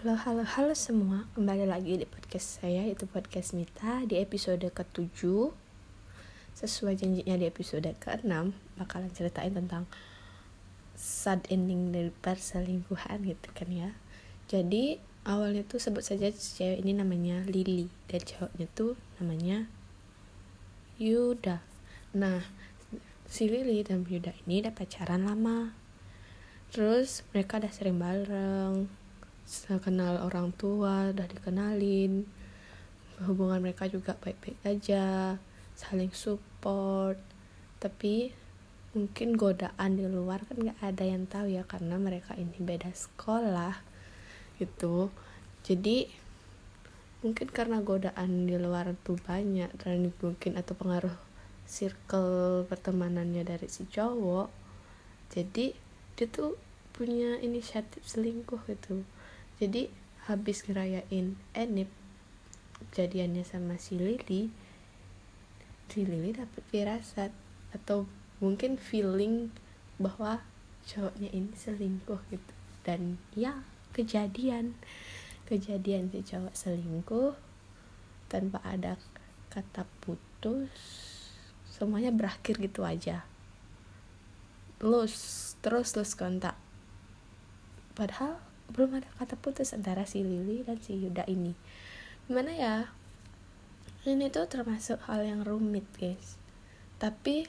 Halo, halo, halo semua. Kembali lagi di podcast saya, itu podcast Mita di episode ke-7. Sesuai janjinya di episode ke-6, bakalan ceritain tentang sad ending dari perselingkuhan gitu kan ya. Jadi, awalnya tuh sebut saja cewek ini namanya Lily dan cowoknya tuh namanya Yuda. Nah, si Lily dan Yuda ini udah pacaran lama. Terus mereka udah sering bareng, kenal orang tua udah dikenalin. Hubungan mereka juga baik-baik aja saling support. Tapi mungkin godaan di luar kan nggak ada yang tahu ya karena mereka ini beda sekolah gitu. Jadi mungkin karena godaan di luar tuh banyak dan mungkin atau pengaruh circle pertemanannya dari si cowok. Jadi dia tuh punya inisiatif selingkuh gitu jadi habis ngerayain Enip jadiannya sama si Lily si Lily dapet firasat atau mungkin feeling bahwa cowoknya ini selingkuh gitu. Dan ya kejadian. Kejadian si cowok selingkuh tanpa ada kata putus semuanya berakhir gitu aja. Terus terus terus kontak. Padahal belum ada kata putus antara si Lily dan si Yuda ini. Gimana ya? Ini tuh termasuk hal yang rumit guys. Tapi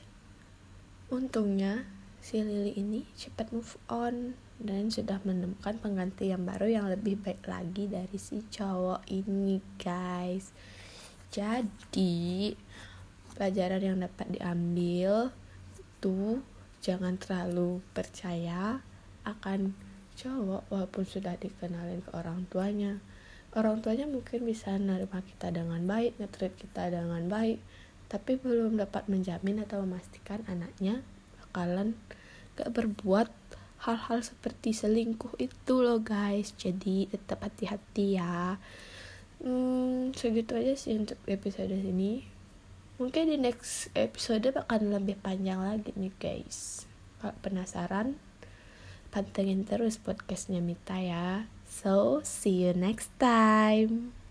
untungnya si Lily ini cepat move on dan sudah menemukan pengganti yang baru yang lebih baik lagi dari si cowok ini guys. Jadi pelajaran yang dapat diambil tuh jangan terlalu percaya akan cowok walaupun sudah dikenalin ke orang tuanya. Orang tuanya mungkin bisa menerima kita dengan baik ngetreat kita dengan baik tapi belum dapat menjamin atau memastikan anaknya bakalan gak berbuat hal-hal seperti selingkuh itu loh guys. Jadi tetap hati-hati ya. Hmm, segitu aja sih untuk episode ini. Mungkin di next episode bakalan lebih panjang lagi nih guys. Kalau penasaran pantengin terus podcastnya Mita ya. So, see you next time.